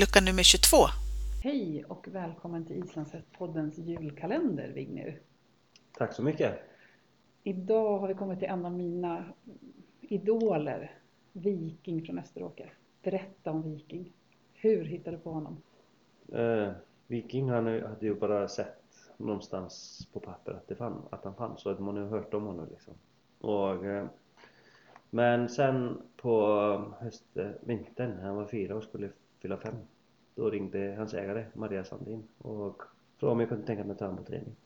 lucka nummer 22. Hej och välkommen till Islandshästpoddens julkalender, Vignir. Tack så mycket. Idag har vi kommit till en av mina idoler, Viking från Österåker. Berätta om Viking. Hur hittade du på honom? Eh, Viking han hade ju bara sett någonstans på papper att, det fann, att han fanns så att man har hört om honom liksom. Och, eh, men sen på höst, vintern när han var fyra och skulle fylla fem då ringde hans ägare Maria Sandin och frågade om jag kunde tänka mig att ta honom på träning.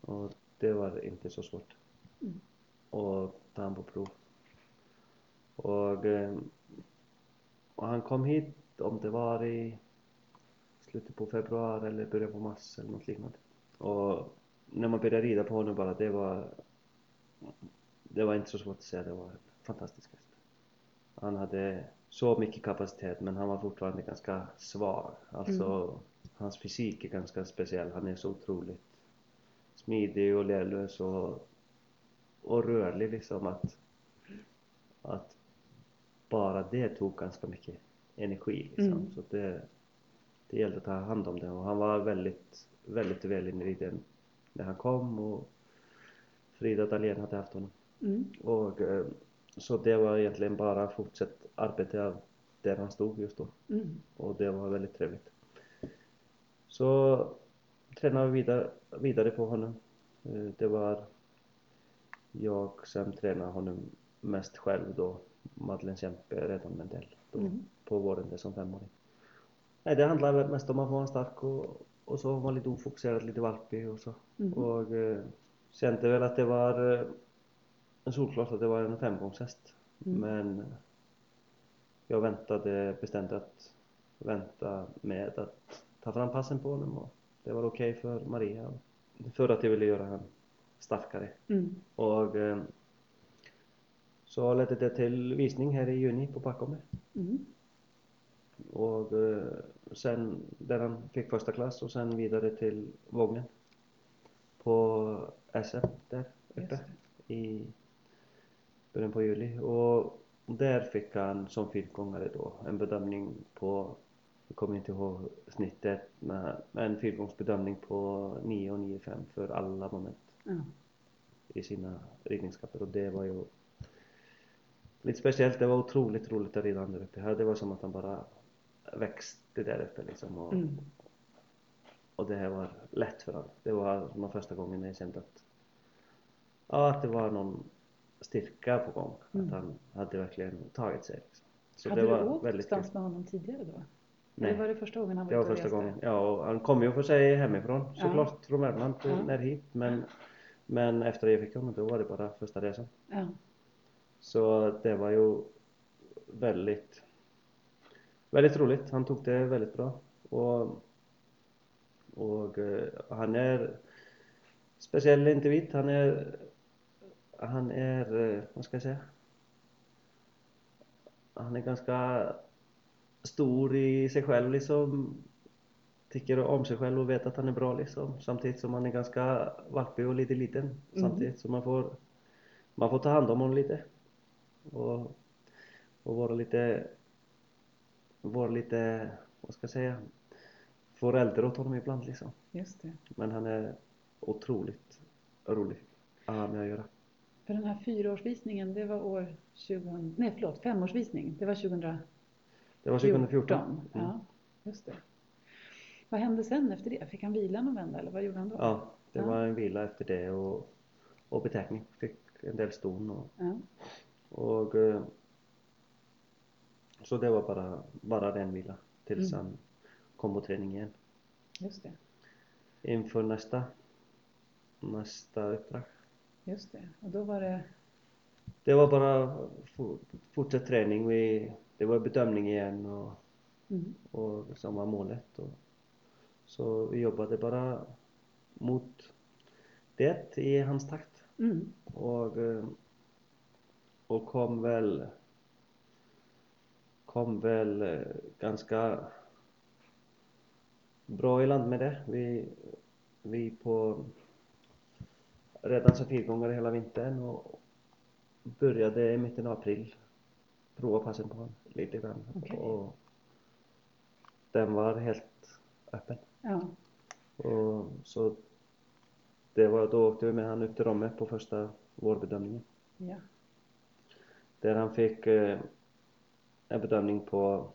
Och det var inte så svårt. Mm. Och ta honom på prov. Och, eh, och han kom hit om det var i slutet på februari eller början på mars eller något liknande. Och när man började rida på honom bara, det var det var inte så svårt att säga, det var en fantastisk häst. Han hade så mycket kapacitet men han var fortfarande ganska svag. Alltså mm. hans fysik är ganska speciell. Han är så otroligt smidig och lärlös och, och rörlig liksom att, att bara det tog ganska mycket energi liksom. Mm. Så det, det gällde att ta hand om det och han var väldigt, väldigt väl inriden när han kom och Frida Dahlén hade haft honom. Mm. Och, eh, så det var egentligen bara fortsätt arbeta där han stod just då. Mm. Och det var väldigt trevligt. Så tränade vi vidare, vidare på honom. Eh, det var jag som tränade honom mest själv då, Madeleine Kempe redan Mendell då, mm. på våren som femåring. Nej, det handlar mest om att vara stark och, och så var man lite ofokuserad, lite valpig och så. Mm. Och eh, kände väl att det var eh, solklart att det var en femgångshäst. Mm. Men jag väntade, bestämde att vänta med att ta fram passen på honom och det var okej okay för Maria. För att jag ville göra honom starkare. Mm. Och eh, så ledde det till visning här i juni på Packome. Mm. Och eh, sen där han fick första klass och sen vidare till Vången på SM där uppe i början på juli och där fick han som fyrgångare då en bedömning på jag kommer inte ihåg snittet men en fyrgångsbedömning på 9 och 9,5 för alla moment mm. i sina ridningskapper och det var ju lite speciellt, det var otroligt roligt att rida där uppe. Det var som att han bara växte där uppe liksom och, mm. och det här var lätt för honom. Det var de första gången jag kände att ja, att det var någon styrka på gång. Mm. Att han hade verkligen tagit sig. Liksom. Så hade det var du åkt någonstans med honom tidigare då? Nej. Det var det första gången han var Det var första gången. Ja, och han kom ju för sig hemifrån såklart ja. från Värmland ja. ner hit. Men, men efter jag fick honom då var det bara första resan. Ja. Så det var ju väldigt väldigt roligt. Han tog det väldigt bra. Och, och uh, han är speciell individ. Han är han är, uh, vad ska jag säga? Han är ganska stor i sig själv liksom. Tycker om sig själv och vet att han är bra liksom. Samtidigt som han är ganska valpig och lite liten. Mm. Samtidigt som man får, man får ta hand om honom lite. Och, och vara lite vara lite, vad ska jag säga, förälder åt honom ibland liksom. Just det. Men han är otroligt rolig att ha med att göra. För den här fyraårsvisningen, det var år 2000, nej förlåt, femårsvisning, det var 2000 Det var 2014. Mm. Ja, just det. Vad hände sen efter det? Fick han vila någon vända eller vad gjorde han då? Ja, det ja. var en vila efter det och, och betäckning. Fick en del ston och, ja. och eh, så det var bara, bara den vila tills mm. han kom på träning igen. Just det. Inför nästa, nästa uppdrag. Just det, och då var det? Det var bara fortsatt träning. Vi, det var bedömning igen och, mm. och som var målet. Och, så vi jobbade bara mot det i hans takt. Mm. Och, eh, och kom väl kom väl eh, ganska bra i land med det. Vi, vi på redan som fyrgångare hela vintern och började i mitten av april prova passen på honom lite grann. Okay. Och, den var helt öppen. Ja. Och så det var, då åkte vi med han upp till Romme på första vårbedömningen. ja. Där han fick eh, en bedömning på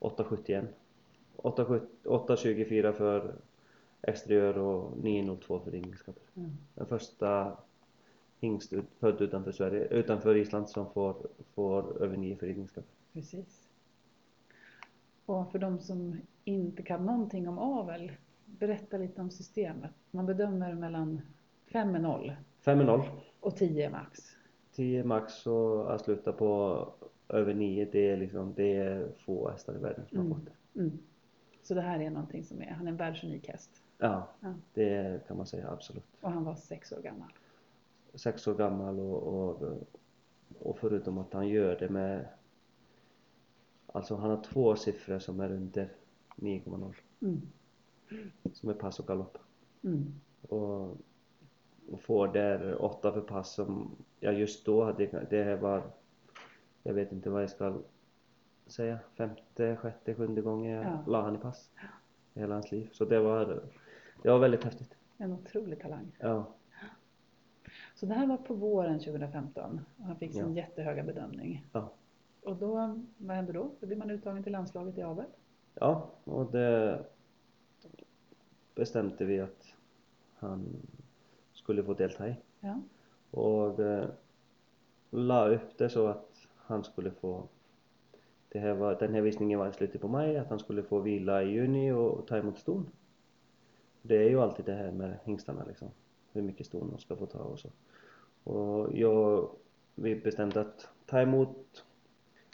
8,71. 8,70 8,24 för exteriör och 9,02 för ringningskapper. Mm. Den första hingst ut, född utanför Sverige, utanför Island som får, får över 9 för ringningskapper. Precis. Och för de som inte kan någonting om avel, berätta lite om systemet. Man bedömer mellan 5 är 0 5 är 0. och 10 är max. 10 max och att sluta på över 9 det är liksom, det är få hästar i världen som har Mm. fått det. Mm. Så det här är någonting som är, han är en världsunik häst. Ja, Ja. det kan man säga absolut. Och han var sex år gammal. sex år gammal och, och, och förutom att han gör det med Alltså han har två siffror som är under 9,0 Mm. som är pass och galopp Mm. och, och får där åtta för pass som ja just då hade jag- det här var jag vet inte vad jag ska säga femte, sjätte, sjunde gången jag Ja. la han i pass i hela hans liv så det var det var väldigt häftigt En otrolig talang. ja Så det här var på våren 2015 och han fick sin Ja. jättehöga bedömning. ja Och då, vad hände då? Då blir man uttagen till landslaget i avel. Ja, och det bestämde vi att han skulle få delta i. Ja. Och eh, la upp det så att han skulle få det här var, den här visningen var i slutet på maj, att han skulle få vila i juni och ta emot ston. Det är ju alltid det här med hingstarna liksom. Hur mycket ston de ska få ta och så. Och jag, vi bestämde att ta emot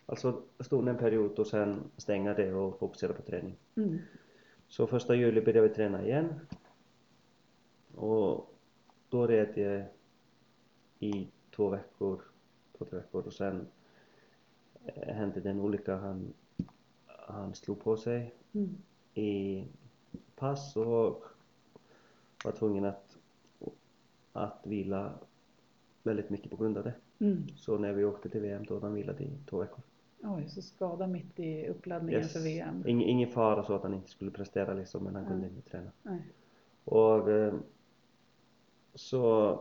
alltså ston en period och sen stänga det och fokusera på träning. Mm. Så första juli började vi träna igen. Och då red jag i två veckor, två, tre veckor och sen eh, hände det en olycka. Han, han slog på sig Mm. i pass och var tvungen att, att vila väldigt mycket på grund av det. Mm. Så när vi åkte till VM då han vilat i två veckor. Oj, så skada mitt i uppladdningen Yes. för VM. Ing, ingen fara så att han inte skulle prestera liksom, men han Mm. kunde inte träna. Nej. Och eh, så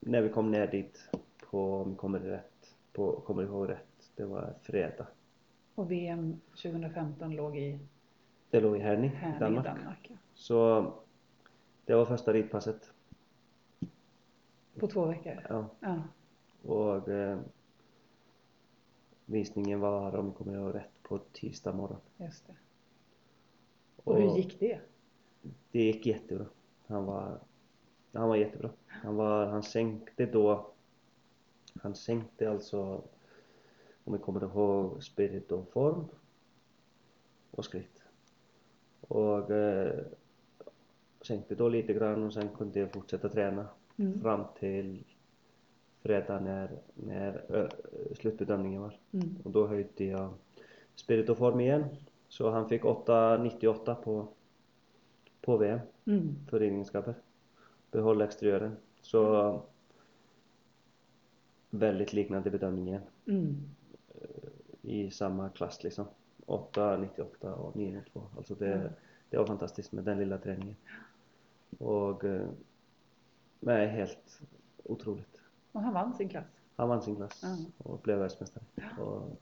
när vi kom ner dit på, om jag kommer rätt, på, kommer ihåg rätt, det var fredag. Och VM 2015 låg i Det låg i Herning, Härning i Danmark. Danmark. ja. Så det var första ridpasset. På två veckor. Ja. Ja. Och eh, visningen var, om jag kommer ihåg rätt, på tisdag morgon. Just det. Och hur gick det? Det gick jättebra. Han var, han var jättebra. Han, var, han sänkte då, han sänkte alltså, om jag kommer ihåg, spirit och form och skritt. Och eh, sänkte då lite grann och sen kunde jag fortsätta träna Mm. fram till fredag när, när ö, slutbedömningen var. Mm. Och då höjde jag spirit och form igen. Så han fick 8,98 på, på VM Mm. för egenskaper. Behålla exteriören. Så väldigt liknande bedömning igen. Mm. I samma klass liksom. 8,98 och 9,02. Alltså det, Mm. det var fantastiskt med den lilla träningen. Och eh, nej, helt otroligt. Och han vann sin klass. Han vann sin klass Ja. och blev världsmästare. Och,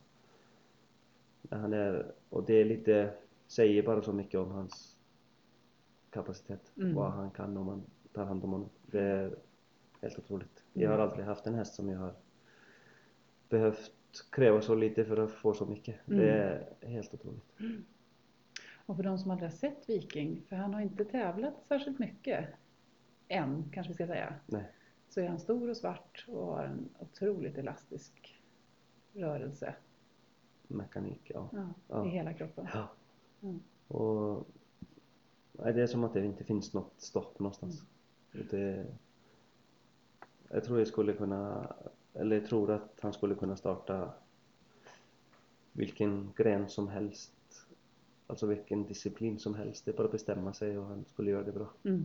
han är, och det är lite, säger bara så mycket om hans kapacitet. Mm. Vad han kan om man tar hand om honom. Det är helt otroligt. Jag har Mm. aldrig haft en häst som jag har behövt kräva så lite för att få så mycket. Mm. Det är helt otroligt. Och för de som aldrig har sett Viking, för han har inte tävlat särskilt mycket än, kanske vi ska säga, Nej. så är han stor och svart och har en otroligt elastisk rörelse Mekanik, ja. ja, Ja. i hela kroppen. ja. Mm. Och nej, det är som att det inte finns något stopp någonstans. Mm. Det, jag tror jag skulle kunna, eller jag tror att han skulle kunna starta vilken gren som helst. Alltså vilken disciplin som helst. Det är bara att bestämma sig och han skulle göra det bra. Mm.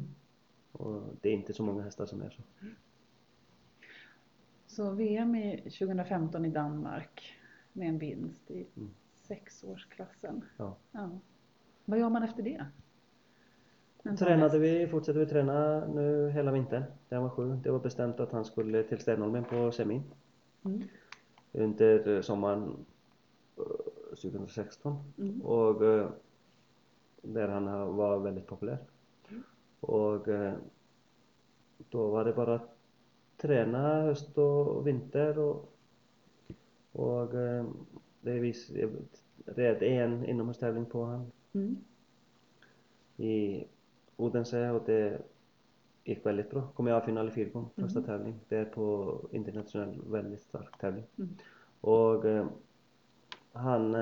Och det är inte så många hästar som är så. Så VM i 2015 i Danmark med en vinst i Mm. sexårsklassen. Ja. Ja. Vad gör man efter det? En sån Tränade vi, fortsatte vi träna nu hela vintern. När han var sju. Det var bestämt att han skulle till Stenholmen på semin. Mm. Under sommaren 2016. Mm. Och eh, där han var väldigt populär. Och eh, då var det bara att träna höst och vinter och, och eh, det vis, jag red en inomhustävling på han Mm. i Odense och det gick väldigt bra. Kom jag final i fyrgång, första Mhm. tävling. Det är på internationell väldigt stark tävling. Mm. Och han,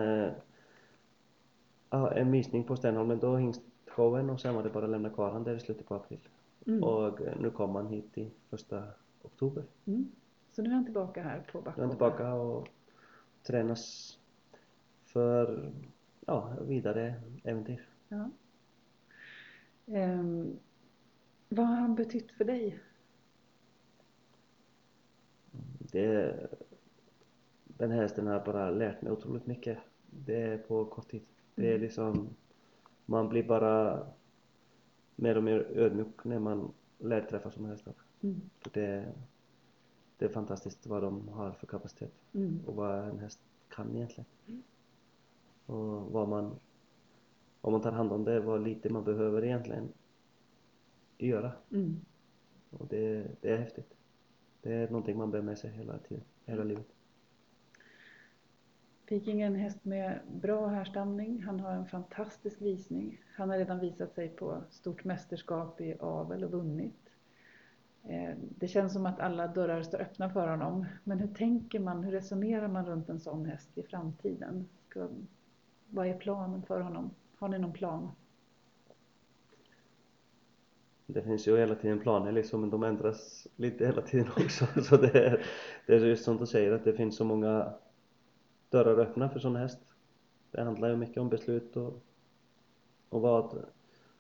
ja, en visning på Stenholmen, då hingstshowen och sen var det bara att lämna kvar han där i slutet på april. Mm. Och eh, nu kom han hit i första oktober. Mm. Så nu är han tillbaka här på Nu är han tillbaka och tränas för ja, vidare äventyr. Ja. Ehm, vad har han betytt för dig? Det, den hästen har bara lärt mig otroligt mycket. Det är på kort tid. Det är Mm. liksom, man blir bara mer och mer ödmjuk när man lär träffa sådana hästar. Mm. För det, det är fantastiskt vad de har för kapacitet Mm. och vad en häst kan egentligen. Och vad man, om man tar hand om det, vad lite man behöver egentligen göra. Mm. Och det, det är häftigt. Det är någonting man bär med sig hela tiden, hela livet. Peking är en häst med bra härstamning. Han har en fantastisk visning. Han har redan visat sig på stort mästerskap i avel och vunnit. Eh, det känns som att alla dörrar står öppna för honom. Men hur tänker man, hur resonerar man runt en sån häst i framtiden? Ska, vad är planen för honom? Har ni någon plan? Det finns ju hela tiden planer liksom, men de ändras lite hela tiden också. Så det är, det är just som du säger, att det finns så många dörrar öppna för sån häst. Det handlar ju mycket om beslut och, och vad,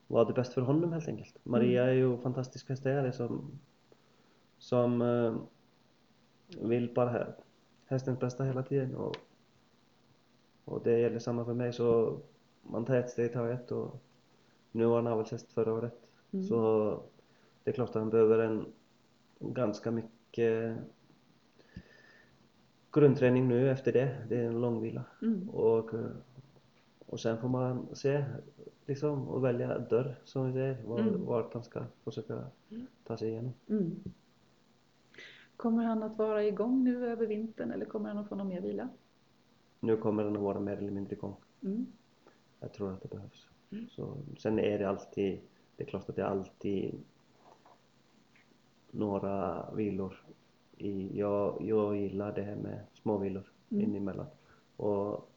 vad är bäst för honom helt enkelt. Maria är ju en fantastisk hästägare som, som eh, vill bara hä- hästens bästa hela tiden. Och, och det gäller samma för mig, så man tar ett steg i taget. Och nu var han avelshäst förra året. Mm. Så det är klart att han behöver en ganska mycket grundträning nu efter det. Det är en lång vila. Mm. Och, eh, och sen får man se liksom och välja dörr som vi säger. Var, Mm. Vart han ska försöka ta sig igenom. Mm. Kommer han att vara igång nu över vintern eller kommer han att få någon mer vila? Nu kommer den att vara mer eller mindre igång. Mm. Jag tror att det behövs. Så, sen är det alltid, det är klart att det är alltid några vilor. I, jag, jag gillar det här med små vilor Mm. inemellan. Och,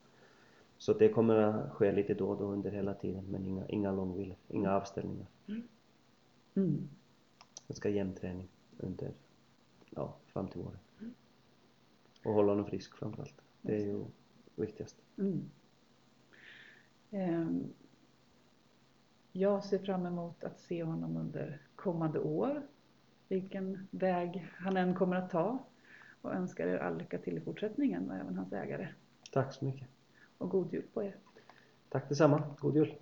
så det kommer att ske lite då och då under hela tiden men inga, inga långvilor, inga avställningar. Mm. Det ska jämn träning under, ja, fram till våren. Och hålla honom frisk framförallt. Det är ju viktigast. Mm. Ehm, Jag ser fram emot att se honom under kommande år, vilken väg han än kommer att ta och önskar er all lycka till i fortsättningen och även hans ägare. Tack så mycket. Och god jul på er! Tack detsamma. God jul.